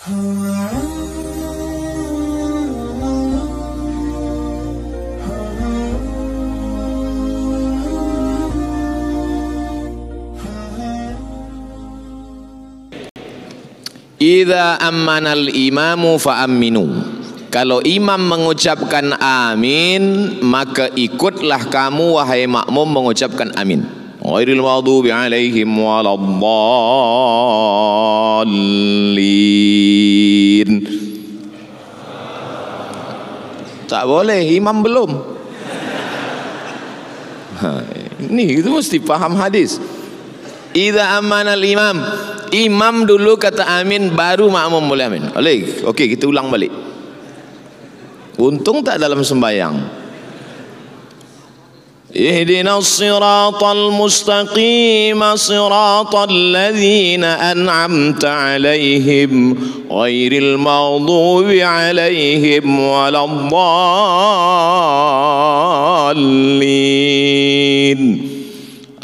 Idza ammanal imamu fa aminu. Kalau imam mengucapkan amin, maka ikutlah kamu wahai makmum mengucapkan amin. Ghairil maghdubi alaihim waladdallin. Tak boleh, imam belum. Ha, ini itu mesti faham hadis. Idza amana al-imam, imam dulu kata amin baru makmum boleh amin. Boleh. Okey, kita ulang balik. Untung tak dalam sembahyang. اهدنا الصراط المستقيم صراط الذين أنعمت عليهم غير المغضوب عليهم ولا الضالين.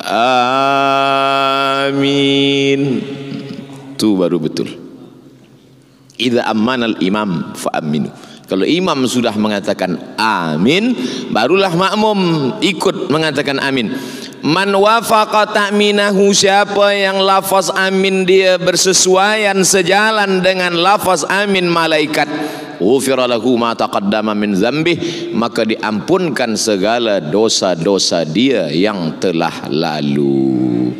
آمين. tu baru al imam fa aminu kalau imam sudah mengatakan amin, barulah makmum ikut mengatakan amin. Man wafaqa ta'minahu siapa yang lafaz amin dia bersesuaian sejalan dengan lafaz amin malaikat. Ufira lahu ma taqaddama min zambih maka diampunkan segala dosa-dosa dia yang telah lalu.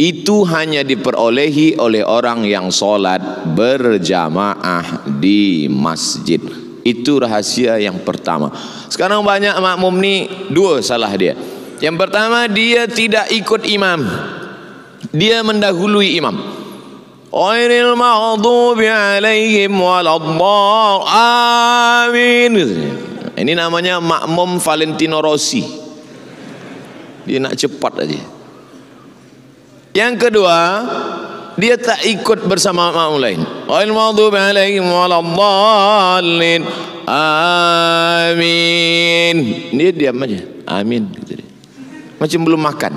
Itu hanya diperolehi oleh orang yang solat berjamaah di masjid. Itu rahasia yang pertama. Sekarang banyak makmum ni dua salah dia. Yang pertama dia tidak ikut imam. Dia mendahului imam. Ghairil maghdubi alaihim waladdall. Amin. Ini namanya makmum Valentino Rossi. Dia nak cepat aja. Yang kedua, dia tak ikut bersama makmum lain. Ghairil maghdubi alaihim waladdallin. Amin. Dia diam aja. Amin. Macam belum makan.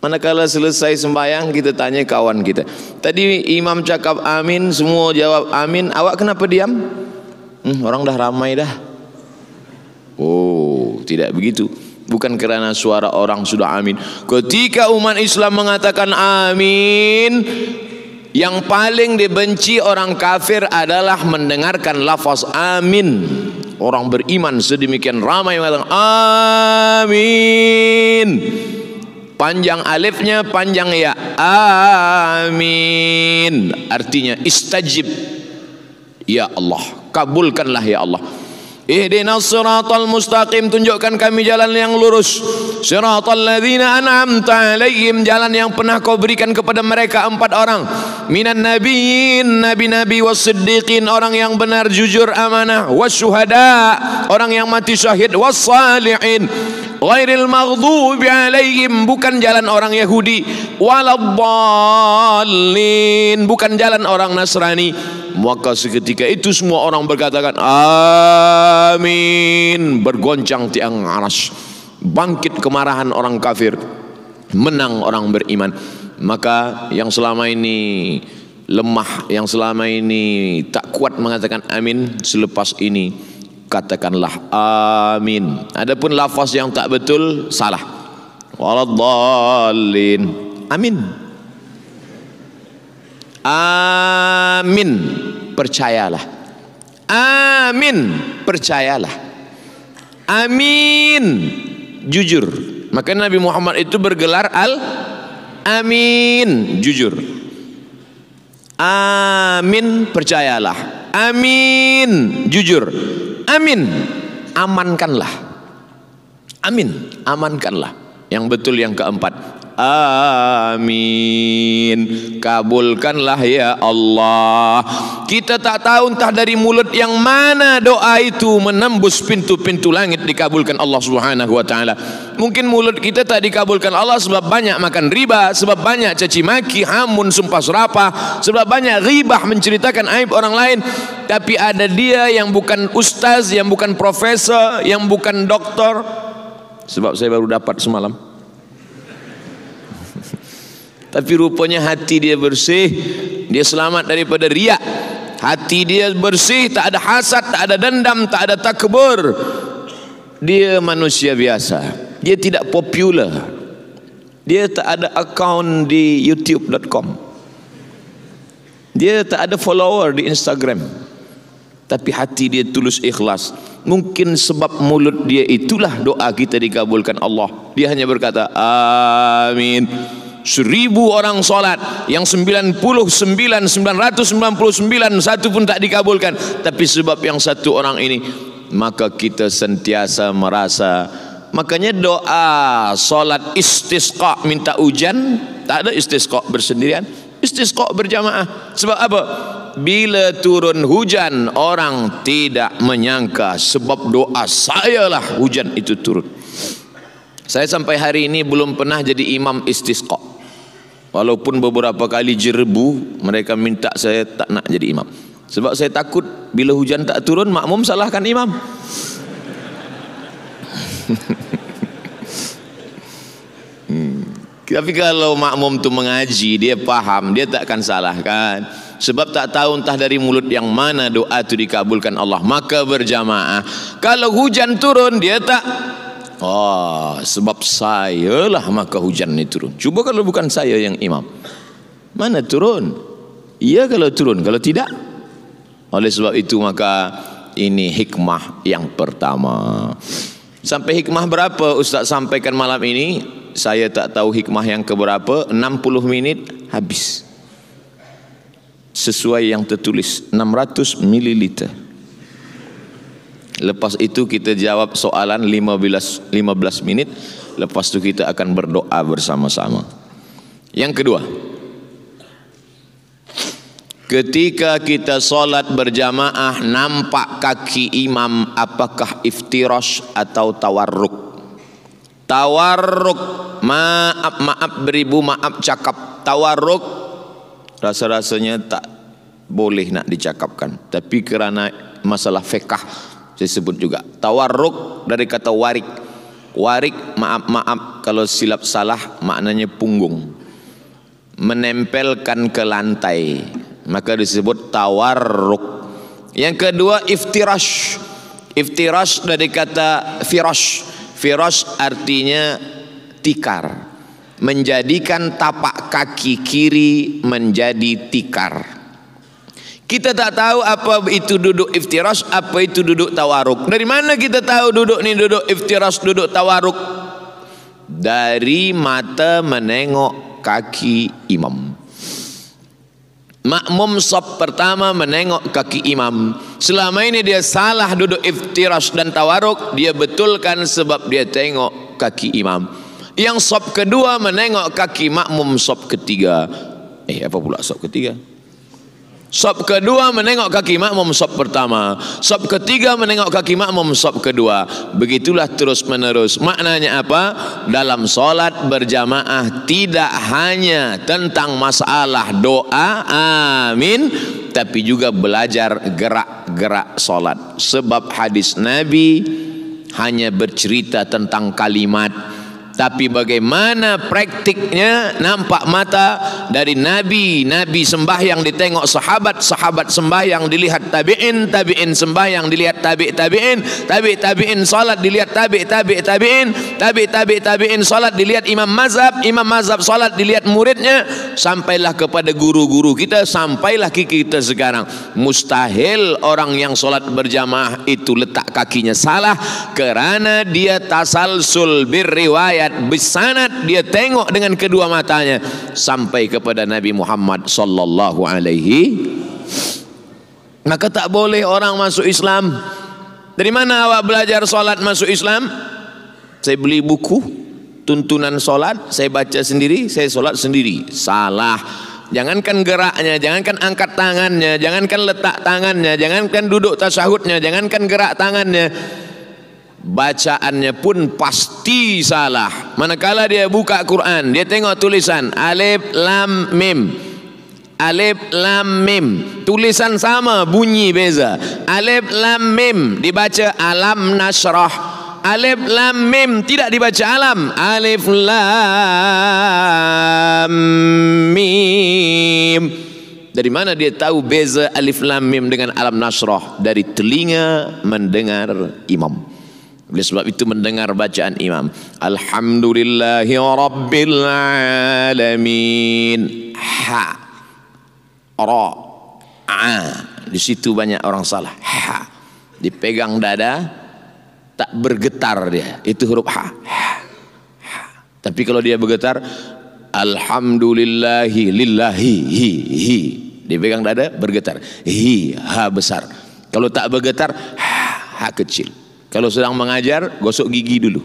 Manakala selesai sembahyang kita tanya kawan kita. Tadi imam cakap amin, semua jawab amin. Awak kenapa diam? Hmm, orang dah ramai dah. Oh, tidak begitu bukan kerana suara orang sudah amin. Ketika umat Islam mengatakan amin, yang paling dibenci orang kafir adalah mendengarkan lafaz amin. Orang beriman sedemikian ramai mengatakan amin. Panjang alifnya, panjang ya. Amin. Artinya istajib. Ya Allah, kabulkanlah ya Allah. Ihdinas siratal mustaqim. Tunjukkan kami jalan yang lurus. Siratal ladzina an'amta alaihim. Jalan yang pernah kau berikan kepada mereka empat orang. Minan nabiyyin nabi-nabi was-siddiqin orang yang benar jujur amanah wasyuhada orang yang mati syahid was-salihin ghairil maghdubi alaihim bukan jalan orang Yahudi. Waladdallin bukan jalan orang Nasrani. Maka seketika itu semua orang berkatakan amin. Bergoncang tiang aras. Bangkit kemarahan orang kafir. Menang orang beriman. Maka yang selama ini lemah yang selama ini tak kuat mengatakan amin selepas ini katakanlah amin. Adapun lafaz yang tak betul salah. Waladdallin amin. Amin. Percayalah. Amin. Percayalah. Amin. Jujur. Maka Nabi Muhammad itu bergelar al amin. Jujur. Amin. Percayalah. Amin. Jujur amin. Amankanlah. Amin. Amankanlah. Yang betul yang keempat Amin. Kabulkanlah ya Allah. Kita tak tahu entah dari mulut yang mana doa itu Menembus pintu-pintu langit dikabulkan Allah subhanahu wa ta'ala. Mungkin mulut kita tak dikabulkan Allah Sebab banyak makan riba Sebab banyak caci maki, hamun, sumpah serapah Sebab banyak ribah menceritakan aib orang lain. Tapi ada dia yang bukan ustaz Yang bukan profesor Yang bukan doktor. Sebab saya baru dapat semalam Tapi rupanya hati dia bersih. Dia selamat daripada riak. Hati dia bersih, tak ada hasad, tak ada dendam, tak ada takbur. Dia manusia biasa. Dia tidak popular. Dia tak ada akaun di youtube.com. Dia tak ada follower di Instagram. Tapi hati dia tulus ikhlas. Mungkin sebab mulut dia itulah doa kita dikabulkan Allah. Dia hanya berkata, Amin seribu orang solat yang sembilan puluh sembilan sembilan ratus sembilan puluh sembilan satu pun tak dikabulkan. Tapi sebab yang satu orang ini maka kita sentiasa merasa makanya doa solat istisqa minta hujan tak ada istisqa bersendirian istisqa berjamaah. Sebab apa? Bila turun hujan orang tidak menyangka sebab doa saya lah hujan itu turun. Saya sampai hari ini belum pernah jadi imam istisqa. Walaupun beberapa kali jerebu mereka minta saya tak nak jadi imam. Sebab saya takut bila hujan tak turun makmum salahkan imam. hmm. Tapi kalau makmum tu mengaji, dia faham, dia tak akan salahkan. Sebab tak tahu entah dari mulut yang mana doa itu dikabulkan Allah. Maka berjamaah. Kalau hujan turun, dia tak Oh, sebab saya lah maka hujan ini turun. Cuba kalau bukan saya yang imam. Mana turun? Iya kalau turun, kalau tidak. Oleh sebab itu maka ini hikmah yang pertama. Sampai hikmah berapa Ustaz sampaikan malam ini? Saya tak tahu hikmah yang keberapa. 60 minit habis. Sesuai yang tertulis 600 mililiter. Lepas itu kita jawab soalan 15 15 minit. Lepas itu kita akan berdoa bersama-sama. Yang kedua. Ketika kita solat berjamaah nampak kaki imam apakah iftirash atau tawarruk? Tawarruk maaf maaf beribu maaf cakap tawarruk rasa-rasanya tak boleh nak dicakapkan tapi kerana masalah fiqh saya sebut juga. Tawarruk dari kata warik. Warik maaf maaf kalau silap salah maknanya punggung. Menempelkan ke lantai. Maka disebut tawarruk. Yang kedua iftirash. Iftirash dari kata firash. Firash artinya tikar. Menjadikan tapak kaki kiri menjadi tikar kita tak tahu apa itu duduk iftiras, apa itu duduk tawaruk. Dari mana kita tahu duduk ni duduk iftiras, duduk tawaruk? Dari mata menengok kaki imam. Makmum sop pertama menengok kaki imam. Selama ini dia salah duduk iftiras dan tawaruk, dia betulkan sebab dia tengok kaki imam. Yang sop kedua menengok kaki makmum sop ketiga. Eh apa pula sop ketiga? Sop kedua menengok kaki makmum sop pertama. Sop ketiga menengok kaki makmum sop kedua. Begitulah terus menerus. Maknanya apa? Dalam solat berjamaah tidak hanya tentang masalah doa, amin. Tapi juga belajar gerak-gerak solat. Sebab hadis Nabi hanya bercerita tentang kalimat tapi bagaimana praktiknya nampak mata dari nabi nabi sembahyang ditengok sahabat sahabat sembahyang dilihat tabiin tabiin sembahyang dilihat tabi tabiin tabi tabiin salat dilihat tabi tabi tabiin tabi tabi tabiin salat dilihat imam mazhab imam mazhab salat dilihat muridnya sampailah kepada guru-guru kita sampailah kita sekarang. Mustahil orang yang salat berjamaah itu letak kakinya salah kerana dia tasalsul birriwayat riwayat bersanad dia tengok dengan kedua matanya sampai kepada Nabi Muhammad sallallahu alaihi. Maka tak boleh orang masuk Islam. Dari mana awak belajar solat masuk Islam? Saya beli buku tuntunan solat saya baca sendiri saya solat sendiri. Salah. Jangankan geraknya, jangankan angkat tangannya, jangankan letak tangannya, jangankan duduk tasyahudnya, jangankan gerak tangannya bacaannya pun pasti salah manakala dia buka Quran dia tengok tulisan alif lam mim alif lam mim tulisan sama bunyi beza alif lam mim dibaca alam nasrah Alif lam mim tidak dibaca alam. Alif lam mim. Dari mana dia tahu beza alif lam mim dengan alam nasrah? Dari telinga mendengar imam. Oleh sebab itu mendengar bacaan imam. Alhamdulillahi Rabbil Alamin. Ha. Ra. A. Di situ banyak orang salah. Ha. Dipegang dada. Tak bergetar dia. Itu huruf ha. ha. ha. Tapi kalau dia bergetar. Alhamdulillahi lillahi hi hi. Dipegang dada bergetar. Hi ha besar. Kalau tak bergetar ha, ha kecil. Kalau sedang mengajar, gosok gigi dulu.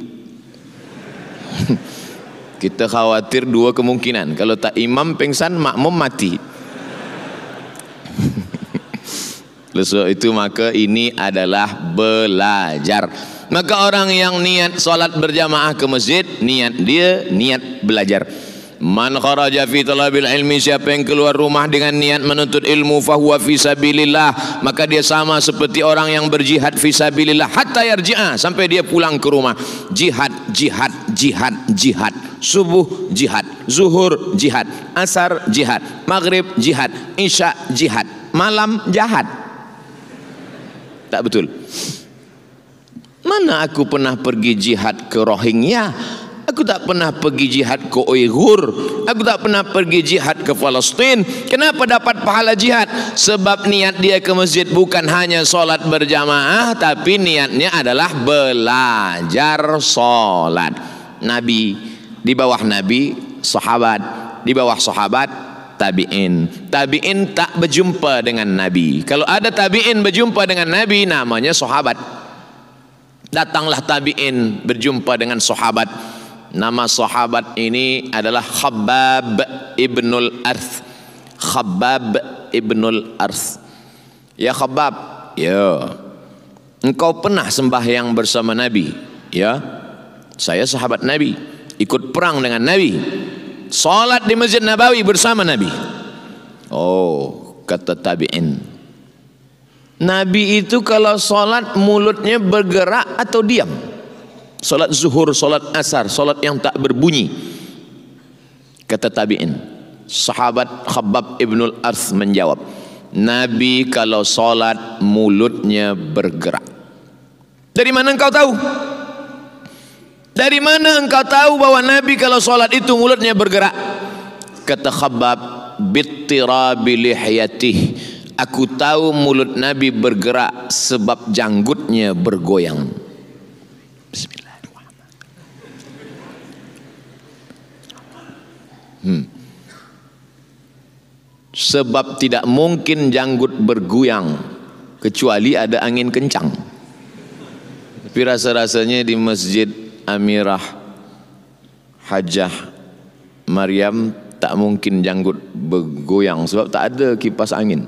Kita khawatir dua kemungkinan. Kalau tak imam pengsan, makmum mati. Leso itu maka ini adalah belajar. Maka orang yang niat solat berjamaah ke masjid, niat dia niat belajar. Man kharaja fi talabil ilmi siapa yang keluar rumah dengan niat menuntut ilmu fahuwa fi sabilillah. Maka dia sama seperti orang yang berjihad fi sabilillah. Hatta yarji'a sampai dia pulang ke rumah. Jihad jihad jihad jihad. Subuh jihad. Zuhur jihad. Asar jihad. Maghrib jihad. Isya jihad. Malam jihad. Tak betul. Mana aku pernah pergi jihad ke Rohingya Aku tak pernah pergi jihad ke Uyghur. Aku tak pernah pergi jihad ke Palestin. Kenapa dapat pahala jihad? Sebab niat dia ke masjid bukan hanya solat berjamaah. Tapi niatnya adalah belajar solat. Nabi, di bawah Nabi, sahabat. Di bawah sahabat, tabi'in. Tabi'in tak berjumpa dengan Nabi. Kalau ada tabi'in berjumpa dengan Nabi, namanya sahabat. Datanglah tabi'in berjumpa dengan sahabat. Nama sahabat ini adalah Khabbab ibnul Arth. Khabbab ibnul Arth. Ya Khabbab, ya. Engkau pernah sembahyang bersama Nabi, ya? Saya sahabat Nabi, ikut perang dengan Nabi. Salat di Masjid Nabawi bersama Nabi. Oh, kata tabi'in. Nabi itu kalau salat mulutnya bergerak atau diam? Solat zuhur, solat asar, solat yang tak berbunyi. Kata tabi'in. Sahabat Khabbab ibnul Arth menjawab. Nabi kalau solat mulutnya bergerak. Dari mana engkau tahu? Dari mana engkau tahu bahwa Nabi kalau solat itu mulutnya bergerak? Kata Khabbab. Bittirabi lihyatih. Aku tahu mulut Nabi bergerak sebab janggutnya bergoyang. Bismillah. Hmm. Sebab tidak mungkin janggut berguyang kecuali ada angin kencang. Tapi rasa-rasanya di Masjid Amirah Hajah Maryam tak mungkin janggut bergoyang sebab tak ada kipas angin.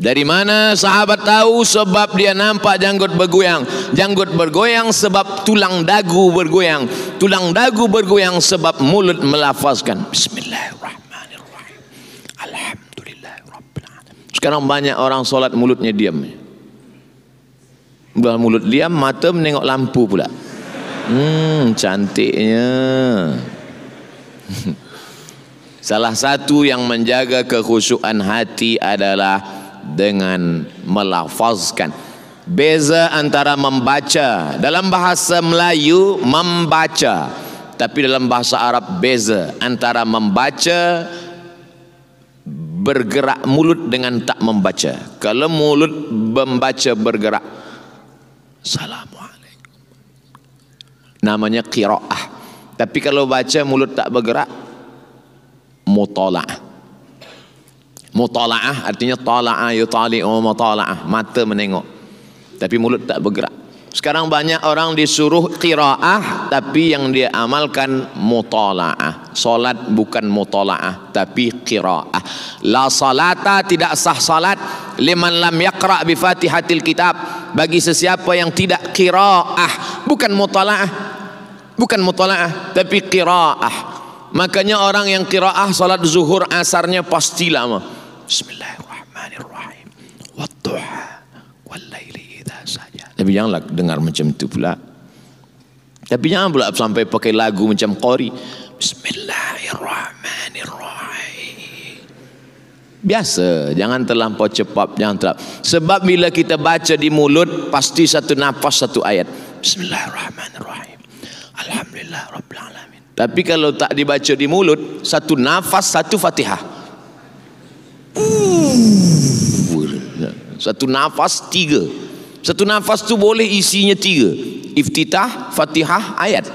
Dari mana sahabat tahu sebab dia nampak janggut bergoyang. Janggut bergoyang sebab tulang dagu bergoyang. Tulang dagu bergoyang sebab mulut melafazkan. Bismillahirrahmanirrahim. Sekarang banyak orang solat mulutnya diam. Bila mulut diam, mata menengok lampu pula. Hmm, cantiknya. Salah satu yang menjaga kekhusyuan hati adalah dengan melafazkan. Beza antara membaca. Dalam bahasa Melayu membaca. Tapi dalam bahasa Arab beza. Antara membaca bergerak mulut dengan tak membaca. Kalau mulut membaca bergerak Assalamualaikum. Namanya qiraah. Tapi kalau baca mulut tak bergerak mutalaah Mutala'ah artinya tala'a yutali'u mutala'ah, mata menengok. Tapi mulut tak bergerak. Sekarang banyak orang disuruh qiraah tapi yang dia amalkan mutala'ah. Salat bukan mutala'ah tapi qiraah. La salata tidak sah salat liman lam yaqra bi Fatihatil Kitab bagi sesiapa yang tidak qiraah, bukan mutala'ah. Bukan mutala'ah tapi qiraah. Makanya orang yang qiraah salat zuhur asarnya pasti lama. Bismillahirrahmanirrahim. Wadduha wal laili idza saja. Tapi janganlah dengar macam tu pula. Tapi jangan pula sampai pakai lagu macam Qori. Bismillahirrahmanirrahim. Biasa, jangan terlampau cepat, jangan terlampau. Sebab bila kita baca di mulut pasti satu nafas satu ayat. Bismillahirrahmanirrahim. Alhamdulillah rabbil alamin. Tapi kalau tak dibaca di mulut, satu nafas satu Fatihah. Satu nafas tiga. Satu nafas tu boleh isinya tiga. Iftitah, Fatihah, ayat.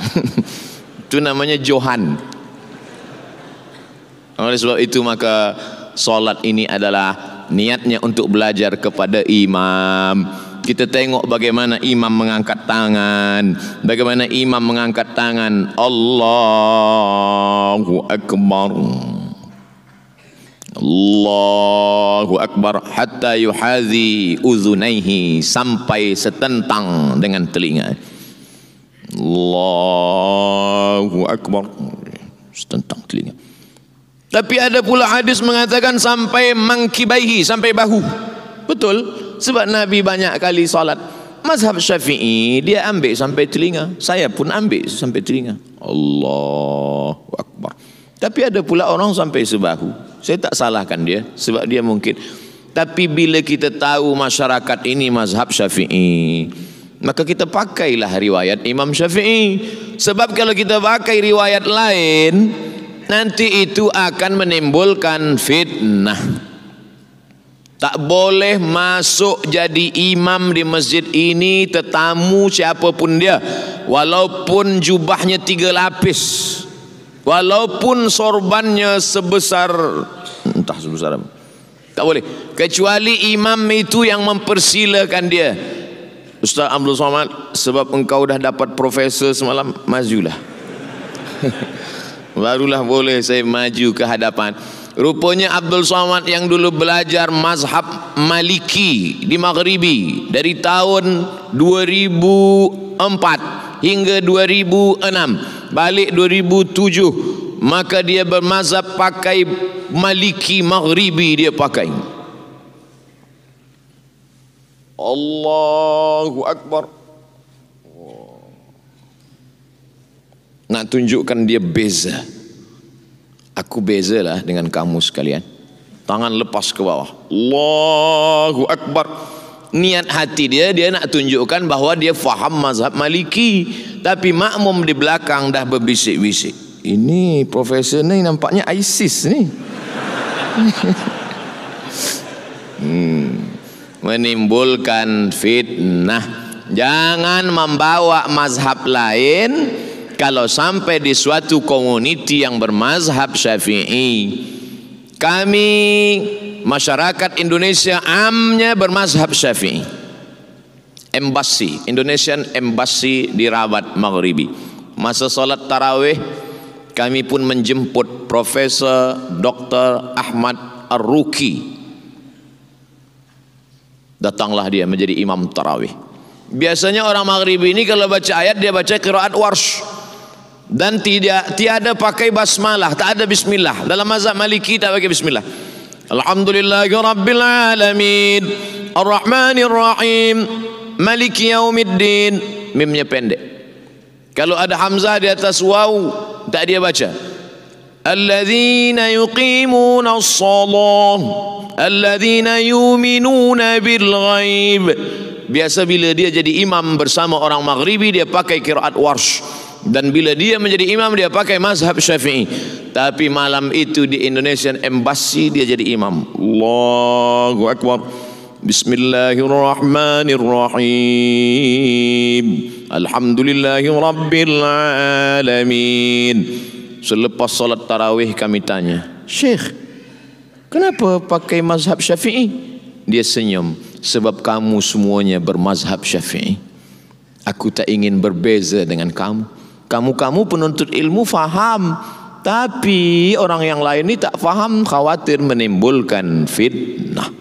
itu namanya Johan. Oleh sebab itu maka solat ini adalah niatnya untuk belajar kepada imam. Kita tengok bagaimana imam mengangkat tangan, bagaimana imam mengangkat tangan. Allahu akbar. Allahu Akbar hatta yuhazi uzunaihi sampai setentang dengan telinga. Allahu Akbar setentang telinga. Tapi ada pula hadis mengatakan sampai mangkibaihi sampai bahu. Betul sebab Nabi banyak kali salat. Mazhab Syafi'i dia ambil sampai telinga. Saya pun ambil sampai telinga. Allahu Akbar. Tapi ada pula orang sampai sebahu. Saya tak salahkan dia sebab dia mungkin. Tapi bila kita tahu masyarakat ini mazhab Syafi'i, maka kita pakailah riwayat Imam Syafi'i. Sebab kalau kita pakai riwayat lain, nanti itu akan menimbulkan fitnah. Tak boleh masuk jadi imam di masjid ini tetamu siapapun dia. Walaupun jubahnya tiga lapis walaupun sorbannya sebesar entah sebesar apa. Tak boleh. Kecuali imam itu yang mempersilakan dia. Ustaz Abdul Somad sebab engkau dah dapat profesor semalam majulah. Barulah boleh saya maju ke hadapan. Rupanya Abdul Somad yang dulu belajar mazhab maliki di Maghribi dari tahun 2004 hingga 2006 balik 2007 maka dia bermazhab pakai maliki maghribi dia pakai. Allahu Akbar. Nak tunjukkan dia beza. Aku beza lah dengan kamu sekalian. Tangan lepas ke bawah. Allahu Akbar. Niat hati dia dia nak tunjukkan bahawa dia faham mazhab maliki tapi makmum di belakang dah berbisik-bisik. Ini profesor ni nampaknya ISIS ni. Hmm. menimbulkan fitnah. Jangan membawa mazhab lain kalau sampai di suatu komuniti yang bermazhab syafi'i. Kami masyarakat Indonesia amnya bermazhab syafi'i embassy Indonesian embassy di Rabat Maghribi masa solat tarawih kami pun menjemput Profesor Dr. Ahmad Ar-Ruki. Datanglah dia menjadi imam tarawih. Biasanya orang Maghribi ini kalau baca ayat dia baca kiraat warsh. Dan tidak tiada pakai basmalah tak ada bismillah. Dalam mazhab maliki tak pakai bismillah. Alhamdulillahi rabbil alamin. Arrahmanir rahim maliki yaumiddin. Mimnya pendek. Kalau ada hamzah di atas waw tak dia baca. Alladzina yuqimuna as-salah. Alladzina yu'minuna bil ghaib biasa bila dia jadi imam bersama orang maghribi dia pakai kiraat warsh. Dan bila dia menjadi imam dia pakai mazhab syafi'i. Tapi malam itu di Indonesian Embassy dia jadi imam. Allahu Akbar Bismillahirrahmanirrahim. Alhamdulillahi Rabbil Alamin Selepas salat tarawih kami tanya Syekh Kenapa pakai mazhab syafi'i? Dia senyum Sebab kamu semuanya bermazhab syafi'i. Aku tak ingin berbeza dengan kamu. Kamu-kamu penuntut ilmu faham. Tapi orang yang lain ini tak faham. Khawatir menimbulkan fitnah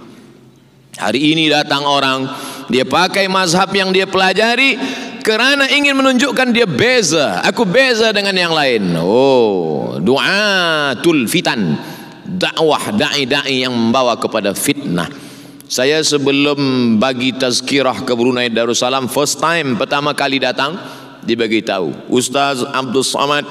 hari ini datang orang dia pakai mazhab yang dia pelajari kerana ingin menunjukkan dia beza. Aku beza dengan yang lain. Oh doa tul fitan. Dakwah dai-dai yang membawa kepada fitnah. Saya sebelum bagi tazkirah ke Brunei Darussalam first time pertama kali datang dibagi tahu Ustaz Abdul Samad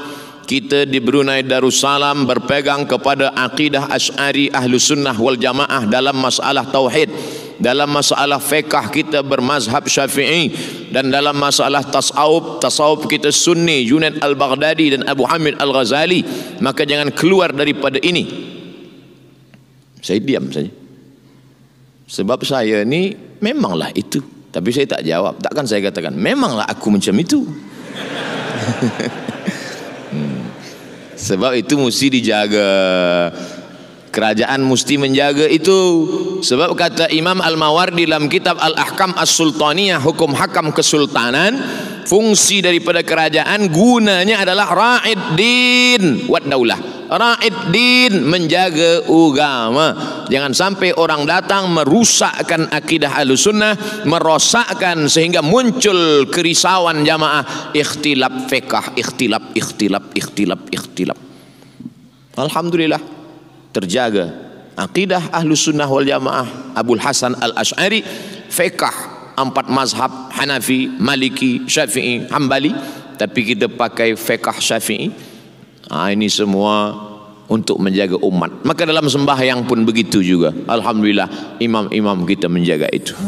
kita di Brunei Darussalam berpegang kepada akidah Asy'ari Ahlus Sunnah wal Jamaah dalam masalah tauhid dalam masalah fiqh kita bermazhab Syafi'i dan dalam masalah tasawuf tasawuf kita Sunni Junaid Al-Baghdadi dan Abu Hamid Al-Ghazali maka jangan keluar daripada ini saya diam saja sebab saya ni memanglah itu. Tapi saya tak jawab. Takkan saya katakan, memanglah aku macam itu. Sebab itu mesti dijaga. Kerajaan mesti menjaga itu. Sebab kata Imam Al-Mawardi dalam kitab Al-Ahkam As-Sultaniyah, hukum hakam kesultanan, fungsi daripada kerajaan gunanya adalah ra'id din. Wat daulah? Ra'id din menjaga agama. Jangan sampai orang datang merusakkan akidah sunnah merosakkan sehingga muncul kerisauan jamaah. Ikhtilaf fiqh ikhtilaf ikhtilaf ikhtilaf ikhtilaf. Alhamdulillah terjaga. Akidah sunnah wal jamaah Abdul Hasan Al-Asy'ari fiqh empat mazhab Hanafi, Maliki, Syafi'i, Hambali. Tapi kita pakai fiqh Syafi'i. Ha, ini semua untuk menjaga umat. Maka dalam sembahyang pun begitu juga. Alhamdulillah imam-imam kita menjaga itu